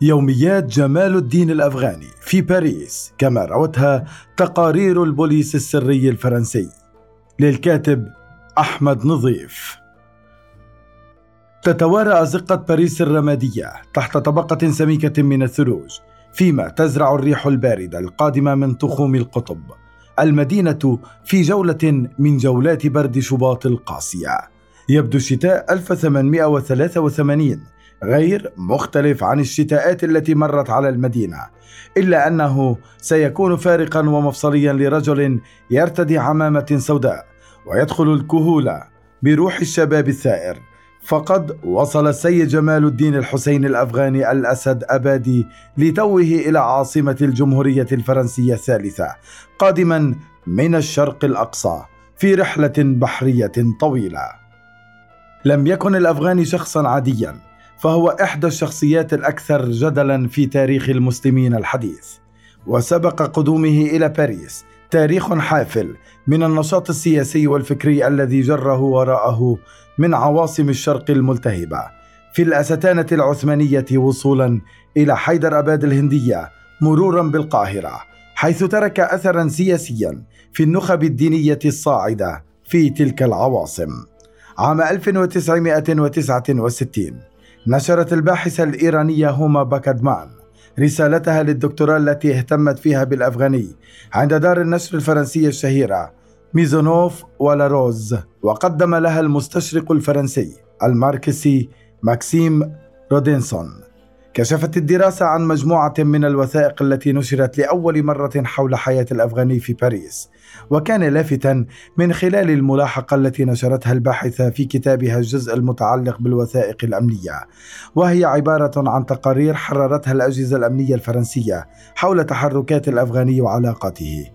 يوميات جمال الدين الأفغاني في باريس كما روتها تقارير البوليس السري الفرنسي. للكاتب أحمد نظيف. تتوارى أزقة باريس الرمادية تحت طبقة سميكة من الثلوج فيما تزرع الريح الباردة القادمة من تخوم القطب المدينة في جولة من جولات برد شباط القاسية. يبدو الشتاء 1883 غير مختلف عن الشتاءات التي مرت على المدينة إلا أنه سيكون فارقا ومفصليا لرجل يرتدي عمامه سوداء ويدخل الكهوله بروح الشباب الثائر. فقد وصل السيد جمال الدين الحسين الأفغاني الأسد أبادي لتوه إلى عاصمة الجمهورية الفرنسية الثالثة قادما من الشرق الأقصى في رحلة بحرية طويلة. لم يكن الافغاني شخصا عاديا. فهو إحدى الشخصيات الأكثر جدلا في تاريخ المسلمين الحديث وسبق قدومه إلى باريس تاريخ حافل من النشاط السياسي والفكري الذي جره وراءه من عواصم الشرق الملتهبة في الأستانة العثمانية وصولا إلى حيدر أباد الهندية مرورا بالقاهرة حيث ترك اثرا سياسيا في النخب الدينية الصاعدة في تلك العواصم. عام 1969 نشرت الباحثة الإيرانية هوما باكدامن رسالتها للدكتوراه التي اهتمت فيها بالأفغاني عند دار النشر الفرنسية الشهيرة ميزونوف ولاروز وقدم لها المستشرق الفرنسي الماركسي ماكسيم رودينسون. كشفت الدراسة عن مجموعة من الوثائق التي نشرت لأول مرة حول حياة الأفغاني في باريس وكان لافتا من خلال الملاحقة التي نشرتها الباحثة في كتابها الجزء المتعلق بالوثائق الأمنية. وهي عبارة عن تقارير حررتها الأجهزة الأمنية الفرنسية حول تحركات الأفغاني وعلاقاته.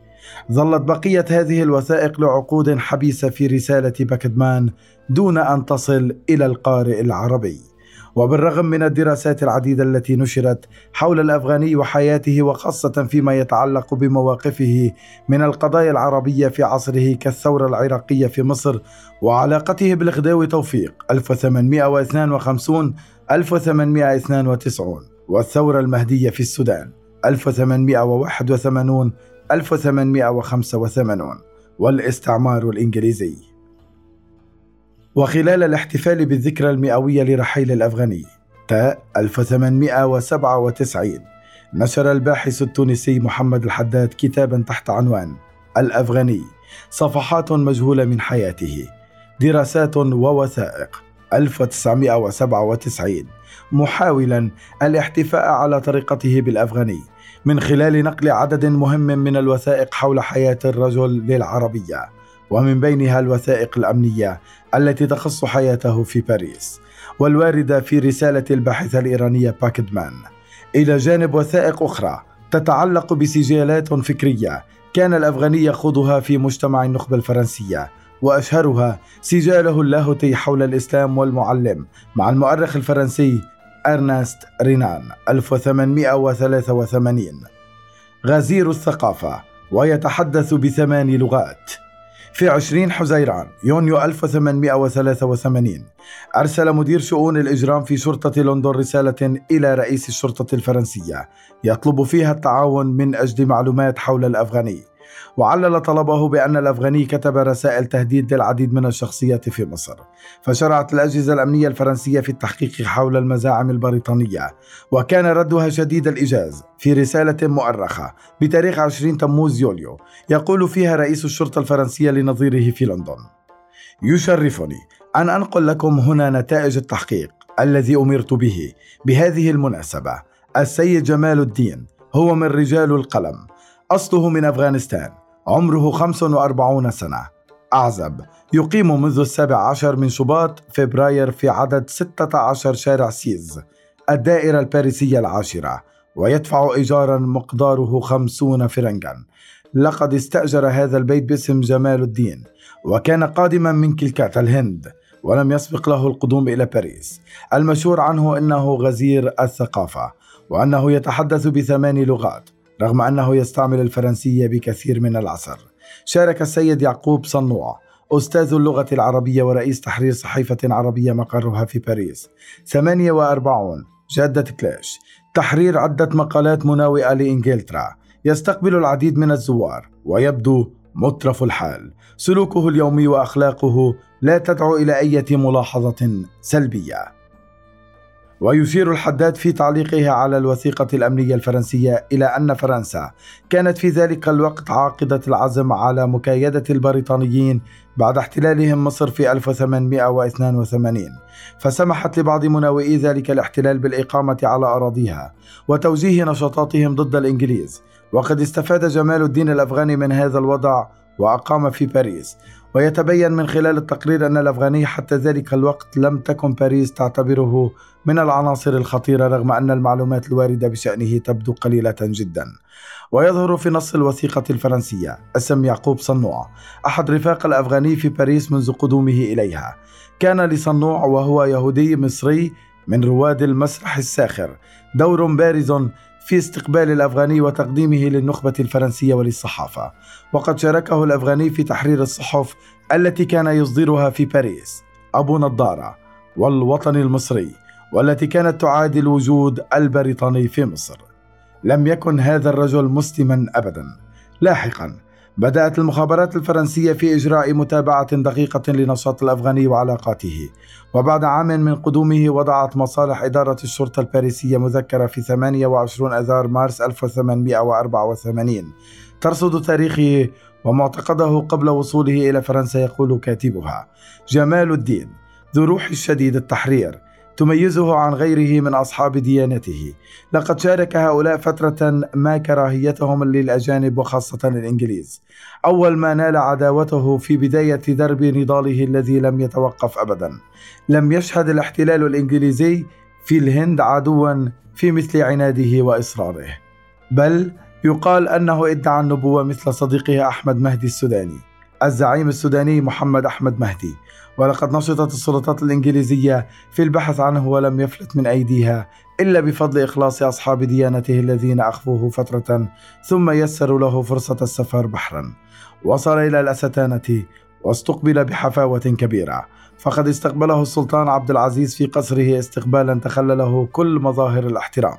ظلت بقية هذه الوثائق لعقود حبيسة في رسالة باكدمان دون أن تصل إلى القارئ العربي. وبالرغم من الدراسات العديدة التي نشرت حول الأفغاني وحياته وخاصة فيما يتعلق بمواقفه من القضايا العربية في عصره كالثورة العراقية في مصر وعلاقته بالغداوي توفيق 1852 1892 والثورة المهدية في السودان 1881 1885 والاستعمار الإنجليزي. وخلال الاحتفال بالذكرى المئوية لرحيل الأفغاني تاء 1897 نشر الباحث التونسي محمد الحداد كتابا تحت عنوان الأفغاني صفحات مجهولة من حياته دراسات ووثائق 1997 محاولا الاحتفاء على طريقته بالأفغاني من خلال نقل عدد مهم من الوثائق حول حياة الرجل للعربية. ومن بينها الوثائق الأمنية التي تخص حياته في باريس والواردة في رسالة الباحثة الإيرانية باكدمان. إلى جانب وثائق أخرى تتعلق بسجالات فكرية كان الأفغاني يخوضها في مجتمع النخبة الفرنسية وأشهرها سجاله اللاهوتي حول الإسلام والمعلم مع المؤرخ الفرنسي أرنست رينان 1883 غزير الثقافة ويتحدث بثمان لغات. في 20 حزيران يونيو 1883 أرسل مدير شؤون الإجرام في شرطة لندن رسالة إلى رئيس الشرطة الفرنسية يطلب فيها التعاون من أجل معلومات حول الأفغاني. وعلل طلبه بأن الأفغاني كتب رسائل تهديد للعديد من الشخصيات في مصر فشرعت الأجهزة الأمنية الفرنسية في التحقيق حول المزاعم البريطانية وكان ردها شديد الإيجاز في رسالة مؤرخة بتاريخ 20 تموز يوليو يقول فيها رئيس الشرطة الفرنسية لنظيره في لندن يشرفني أن أنقل لكم هنا نتائج التحقيق الذي أمرت به بهذه المناسبة. السيد جمال الدين هو من رجال القلم أصله من أفغانستان. عمره 45 سنة. أعزب. يقيم منذ السابع عشر من شباط فبراير في عدد 16 شارع سيز الدائرة الباريسية العاشرة ويدفع إيجارا مقداره خمسون فرنجا. لقد استأجر هذا البيت باسم جمال الدين وكان قادما من كلكاتا الهند ولم يسبق له القدوم إلى باريس. المشهور عنه أنه غزير الثقافة وأنه يتحدث بثمان لغات رغم أنه يستعمل الفرنسية بكثير من العصر. شارك السيد يعقوب صنوع أستاذ اللغة العربية ورئيس تحرير صحيفة عربية مقرها في باريس. 48 جادة كلاش. تحرير عدة مقالات مناوئة لإنجلترا. يستقبل العديد من الزوار ويبدو مترف الحال. سلوكه اليومي وأخلاقه لا تدعو إلى أي ملاحظة سلبية. ويشير الحداد في تعليقه على الوثيقة الأمنية الفرنسية إلى أن فرنسا كانت في ذلك الوقت عاقدة العزم على مكايدة البريطانيين بعد احتلالهم مصر في 1882 فسمحت لبعض مناوئي ذلك الاحتلال بالإقامة على أراضيها وتوجيه نشاطاتهم ضد الإنجليز. وقد استفاد جمال الدين الأفغاني من هذا الوضع وأقام في باريس. ويتبين من خلال التقرير أن الأفغاني حتى ذلك الوقت لم تكن باريس تعتبره من العناصر الخطيرة رغم أن المعلومات الواردة بشأنه تبدو قليلة جدا. ويظهر في نص الوثيقة الفرنسية اسم يعقوب صنوع أحد رفاق الأفغاني في باريس منذ قدومه إليها. كان لصنوع وهو يهودي مصري من رواد المسرح الساخر دور بارز في استقبال الأفغاني وتقديمه للنخبة الفرنسية وللصحافة. وقد شاركه الأفغاني في تحرير الصحف التي كان يصدرها في باريس. أبو نضارة والوطن المصري والتي كانت تعادل وجود البريطاني في مصر. لم يكن هذا الرجل مسلما ابدا. لاحقا بدأت المخابرات الفرنسية في إجراء متابعة دقيقة لنشاط الأفغاني وعلاقاته. وبعد عام من قدومه وضعت مصالح إدارة الشرطة الباريسية مذكرة في 28 أذار مارس 1884 ترصد تاريخه ومعتقده قبل وصوله إلى فرنسا يقول كاتبها جمال الدين ذو روح الشديد التحرير تميزه عن غيره من أصحاب ديانته. لقد شارك هؤلاء فترة ما كراهيتهم للأجانب وخاصة الإنجليز. أول ما نال عداوته في بداية درب نضاله الذي لم يتوقف ابدا. لم يشهد الاحتلال الإنجليزي في الهند عدوا في مثل عناده وإصراره. بل يقال أنه ادعى النبوة مثل صديقه أحمد مهدي السوداني. الزعيم السوداني محمد أحمد مهدي. ولقد نشطت السلطات الإنجليزية في البحث عنه ولم يفلت من أيديها إلا بفضل إخلاص أصحاب ديانته الذين أخفوه فترة ثم يسروا له فرصة السفر بحرا. وصل إلى الأستانة واستقبل بحفاوة كبيرة. فقد استقبله السلطان عبد العزيز في قصره استقبالا تخلله كل مظاهر الاحترام.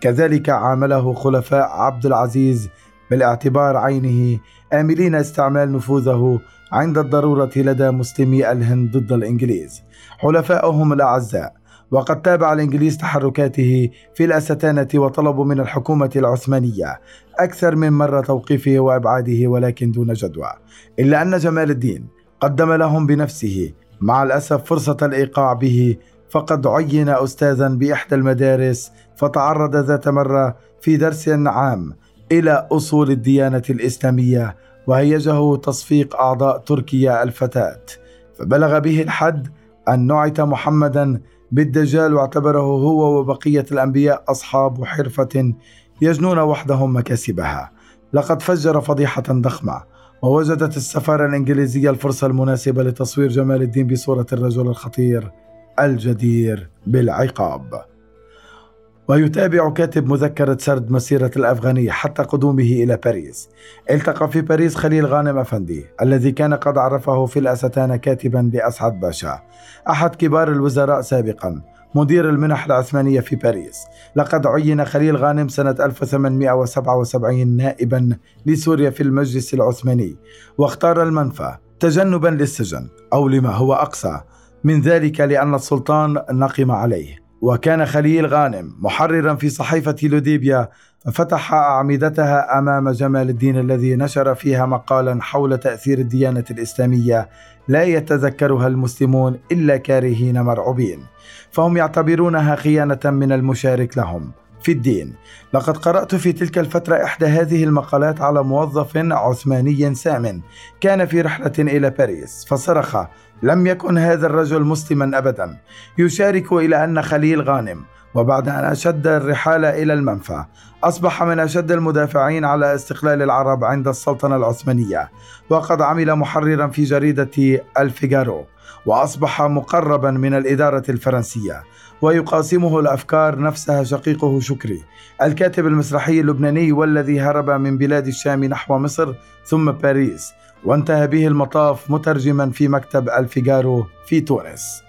كذلك عامله خلفاء عبد العزيز بالاعتبار عينه آملين استعمال نفوذه عند الضرورة لدى مسلمي الهند ضد الإنجليز. حلفائهم الأعزاء وقد تابع الإنجليز تحركاته في الأستانة وطلبوا من الحكومة العثمانية أكثر من مرة توقيفه وإبعاده ولكن دون جدوى. إلا أن جمال الدين قدم لهم بنفسه مع الأسف فرصة الإيقاع به فقد عين أستاذا بإحدى المدارس فتعرض ذات مرة في درس عام إلى أصول الديانة الإسلامية وهيجه تصفيق أعضاء تركيا الفتاة. فبلغ به الحد أن نعت محمدا بالدجال واعتبره هو وبقية الأنبياء أصحاب حرفة يجنون وحدهم مكاسبها. لقد فجر فضيحة ضخمة ووجدت السفارة الإنجليزية الفرصة المناسبة لتصوير جمال الدين بصورة الرجل الخطير الجدير بالعقاب. ويتابع كاتب مذكرة سرد مسيرة الأفغاني حتى قدومه إلى باريس. التقى في باريس خليل غانم أفندي الذي كان قد عرفه في الأستانة كاتبا لأسعد باشا. أحد كبار الوزراء سابقا مدير المنح العثمانية في باريس. لقد عين خليل غانم سنة 1877 نائبا لسوريا في المجلس العثماني واختار المنفى تجنبا للسجن أو لما هو أقصى. من ذلك لأن السلطان نقم عليه. وكان خليل غانم محررا في صحيفة لوديبيا ففتح أعمدتها أمام جمال الدين الذي نشر فيها مقالا حول تأثير الديانة الإسلامية لا يتذكرها المسلمون إلا كارهين مرعوبين فهم يعتبرونها خيانة من المشارك لهم. في الدين. لقد قرأت في تلك الفترة إحدى هذه المقالات على موظف عثماني سام كان في رحلة إلى باريس فصرخ لم يكن هذا الرجل مسلما ابدا. يشارك إلى أن خليل غانم وبعد أن أشد الرحال إلى المنفى أصبح من أشد المدافعين على استقلال العرب عند السلطنة العثمانية وقد عمل محررا في جريدة الفيغارو وأصبح مقربا من الإدارة الفرنسية. ويقاسمه الأفكار نفسها شقيقه شكري. الكاتب المسرحي اللبناني والذي هرب من بلاد الشام نحو مصر ثم باريس وانتهى به المطاف مترجما في مكتب الفيغارو في تونس.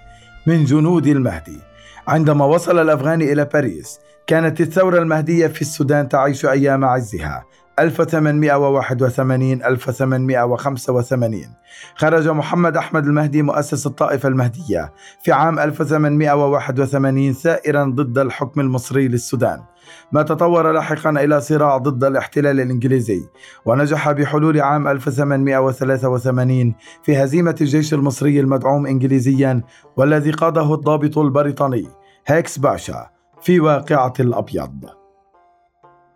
من جنود المهدي. عندما وصل الأفغاني إلى باريس كانت الثورة المهدية في السودان تعيش أيام عزها. 1881 1885 خرج محمد أحمد المهدي مؤسس الطائفة المهدية في عام 1881 ثائرا ضد الحكم المصري للسودان. ما تطور لاحقا إلى صراع ضد الاحتلال الإنجليزي ونجح بحلول عام 1883 في هزيمة الجيش المصري المدعوم إنجليزيا والذي قاده الضابط البريطاني هيكس باشا في واقعة الأبيض.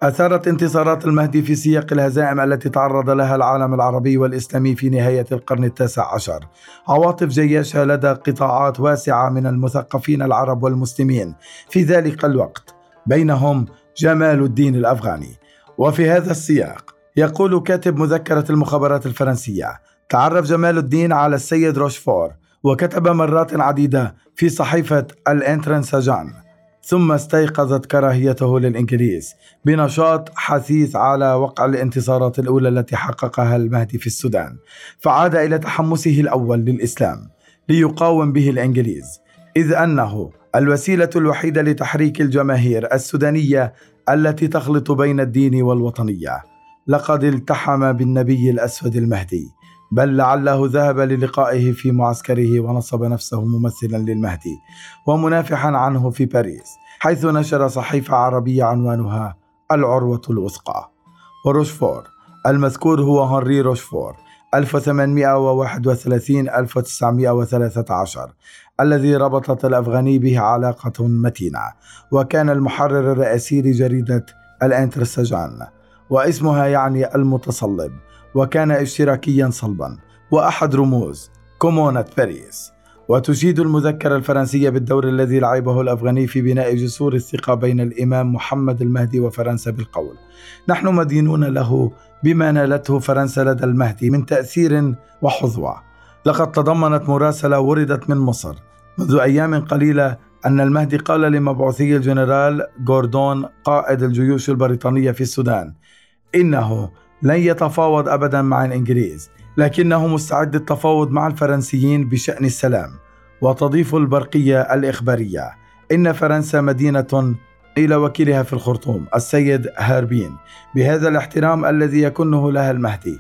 أثارت انتصارات المهدي في سياق الهزائم التي تعرض لها العالم العربي والإسلامي في نهاية القرن التاسع عشر. عواطف جياشة لدى قطاعات واسعة من المثقفين العرب والمسلمين في ذلك الوقت. بينهم جمال الدين الأفغاني. وفي هذا السياق يقول كاتب مذكرة المخابرات الفرنسية تعرف جمال الدين على السيد روشفور وكتب مرات عديدة في صحيفة الإنترنساجان. ثم استيقظت كراهيته للإنجليز بنشاط حثيث على وقع الانتصارات الأولى التي حققها المهدي في السودان فعاد إلى تحمسه الأول للإسلام ليقاوم به الإنجليز إذ أنه الوسيلة الوحيدة لتحريك الجماهير السودانية التي تخلط بين الدين والوطنية. لقد التحم بالنبي الأسود المهدي بل لعله ذهب للقائه في معسكره ونصب نفسه ممثلا للمهدي ومنافحا عنه في باريس حيث نشر صحيفة عربية عنوانها العروة الوثقى. وروشفور المذكور هو هنري روشفور 1831 1913 الذي ربطت الأفغاني به علاقة متينة وكان المحرر الرئيسي لجريدة الأنترسجان واسمها يعني المتصلب وكان اشتراكيا صلبا. وأحد رموز كومونة باريس وتشيد المذكرة الفرنسية بالدور الذي لعبه الأفغاني في بناء جسور الثقة بين الإمام محمد المهدي وفرنسا بالقول. نحن مدينون له بما نالته فرنسا لدى المهدي من تأثير وحظوة. لقد تضمنت مراسلة وردت من مصر. منذ أيام قليلة أن المهدي قال لمبعوثي الجنرال جوردون قائد الجيوش البريطانية في السودان إنه لن يتفاوض ابدا مع الإنجليز لكنه مستعد للتفاوض مع الفرنسيين بشأن السلام. وتضيف البرقية الإخبارية إن فرنسا مدينة إلى وكيلها في الخرطوم السيد هاربين بهذا الاحترام الذي يكنه لها المهدي.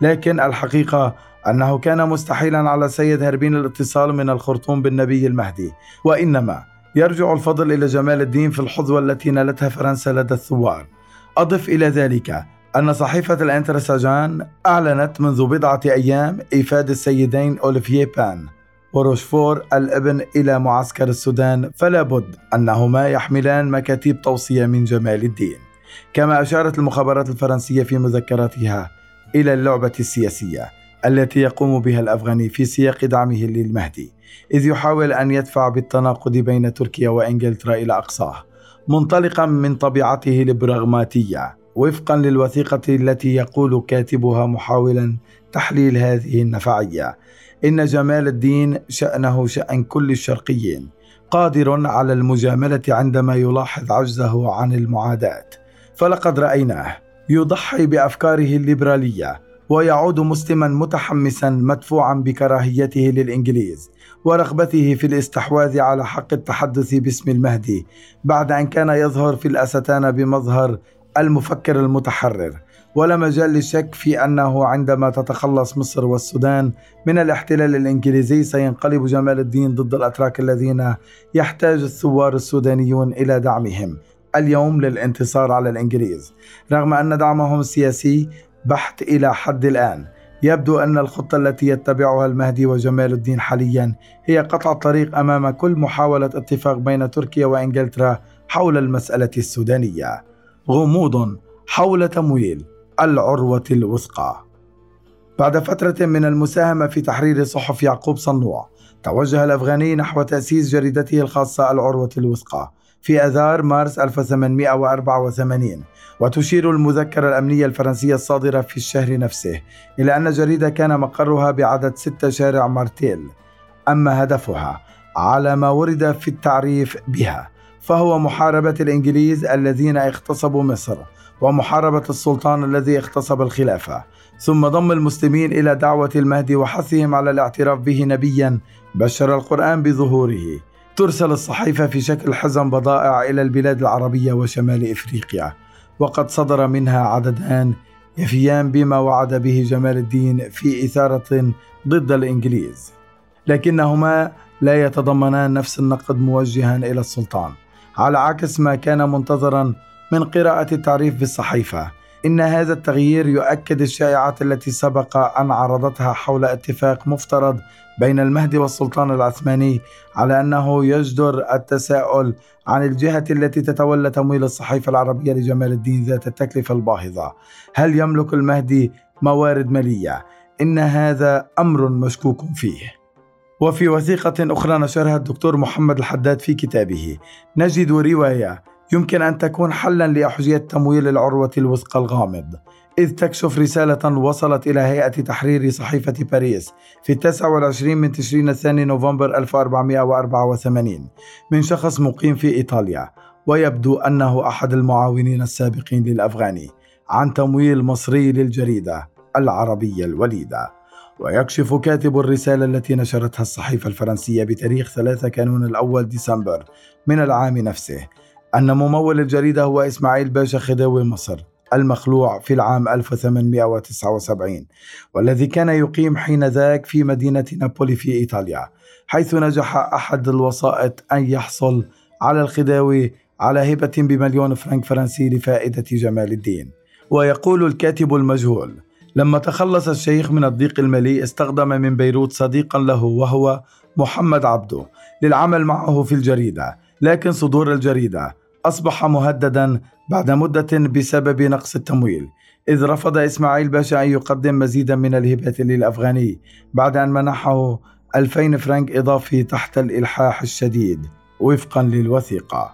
لكن الحقيقة أنه كان مستحيلا على السيد هاربين الاتصال من الخرطوم بالنبي المهدي. وإنما يرجع الفضل إلى جمال الدين في الحظوة التي نالتها فرنسا لدى الثوار. أضف إلى ذلك أن صحيفة الانترساجان أعلنت منذ بضعة أيام إيفاد السيدين أوليفييه بان وروشفور الابن إلى معسكر السودان فلا بد أنهما يحملان مكاتيب توصية من جمال الدين. كما أشارت المخابرات الفرنسية في مذكراتها إلى اللعبة السياسية التي يقوم بها الأفغاني في سياق دعمه للمهدي إذ يحاول أن يدفع بالتناقض بين تركيا وإنجلترا إلى أقصاه منطلقا من طبيعته البراغماتية وفقا للوثيقة التي يقول كاتبها محاولا تحليل هذه النفعية. إن جمال الدين شأنه شأن كل الشرقيين قادر على المجاملة عندما يلاحظ عجزه عن المعاداة فلقد رأيناه يضحي بأفكاره الليبرالية ويعود مسلما متحمسا مدفوعا بكراهيته للإنجليز ورغبته في الاستحواذ على حق التحدث باسم المهدي بعد أن كان يظهر في الأستانة بمظهر المفكر المتحرر. ولا مجال للشك في أنه عندما تتخلص مصر والسودان من الاحتلال الإنجليزي سينقلب جمال الدين ضد الأتراك الذين يحتاج الثوار السودانيون إلى دعمهم. اليوم للانتصار على الإنجليز. رغم أن دعمهم السياسي بحت إلى حد الآن يبدو أن الخطة التي يتبعها المهدي وجمال الدين حاليا هي قطع الطريق أمام كل محاولة اتفاق بين تركيا وإنجلترا حول المسألة السودانية. غموض حول تمويل العروة الوثقى. بعد فترة من المساهمة في تحرير صحف يعقوب صنوع توجه الأفغاني نحو تأسيس جريدته الخاصة العروة الوثقى في أذار مارس 1884 وتشير المذكرة الأمنية الفرنسية الصادرة في الشهر نفسه إلى أن الجريدة كان مقرها بعدد ستة شارع مارتيل أما هدفها على ما ورد في التعريف بها. فهو محاربة الإنجليز الذين اغتصبوا مصر ومحاربة السلطان الذي اغتصب الخلافة. ثم ضم المسلمين إلى دعوة المهدي وحثهم على الاعتراف به نبيا بشر القرآن بظهوره. ترسل الصحيفة في شكل حزم بضائع إلى البلاد العربية وشمال إفريقيا. وقد صدر منها عددان يفيان بما وعد به جمال الدين في إثارة ضد الإنجليز. لكنهما لا يتضمنان نفس النقد موجها إلى السلطان. على عكس ما كان منتظرا من قراءة التعريف بالصحيفة إن هذا التغيير يؤكد الشائعات التي سبق أن عرضتها حول اتفاق مفترض بين المهدي والسلطان العثماني على أنه يجدر التساؤل عن الجهة التي تتولى تمويل الصحيفة العربية لجمال الدين ذات التكلفة الباهظة. هل يملك المهدي موارد مالية؟ إن هذا أمر مشكوك فيه. وفي وثيقة أخرى نشرها الدكتور محمد الحداد في كتابه. نجد رواية يمكن أن تكون حلا لأحجية تمويل العروة الوثقى الغامض. إذ تكشف رسالة وصلت إلى هيئة تحرير صحيفة باريس في 29 من تشرين الثاني نوفمبر 1484 من شخص مقيم في إيطاليا ويبدو أنه أحد المعاونين السابقين للأفغاني عن تمويل مصري للجريدة العربية الوليدة. ويكشف كاتب الرسالة التي نشرتها الصحيفة الفرنسية بتاريخ 3 كانون الأول ديسمبر من العام نفسه أن ممول الجريدة هو إسماعيل باشا خديوي مصر المخلوع في العام 1879 والذي كان يقيم حين ذاك في مدينة نابولي في إيطاليا حيث نجح أحد الوسائط أن يحصل على الخداوي على هبة بمليون فرنك فرنسي لفائدة جمال الدين. ويقول الكاتب المجهول لما تخلص الشيخ من الضيق المالي استخدم من بيروت صديقا له وهو محمد عبده للعمل معه في الجريدة. لكن صدور الجريدة أصبح مهددا بعد مدة بسبب نقص التمويل إذ رفض إسماعيل باشا أن يقدم مزيدا من الهبات للأفغاني بعد أن منحه 2000 فرنك إضافي تحت الإلحاح الشديد وفقا للوثيقة.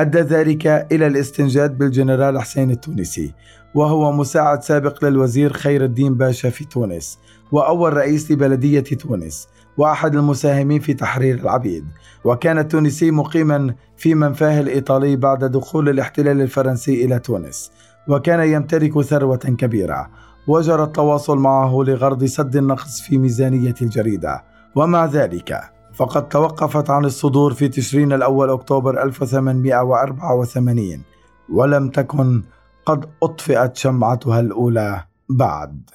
أدى ذلك إلى الاستنجاد بالجنرال حسين التونسي وهو مساعد سابق للوزير خير الدين باشا في تونس وأول رئيس لبلدية تونس وأحد المساهمين في تحرير العبيد. وكان التونسي مقيما في منفاه الإيطالي بعد دخول الاحتلال الفرنسي إلى تونس وكان يمتلك ثروة كبيرة. وجرى التواصل معه لغرض سد النقص في ميزانية الجريدة. ومع ذلك فقد توقفت عن الصدور في تشرين الأول أكتوبر 1884 ولم تكن قد أطفئت شمعتها الأولى بعد.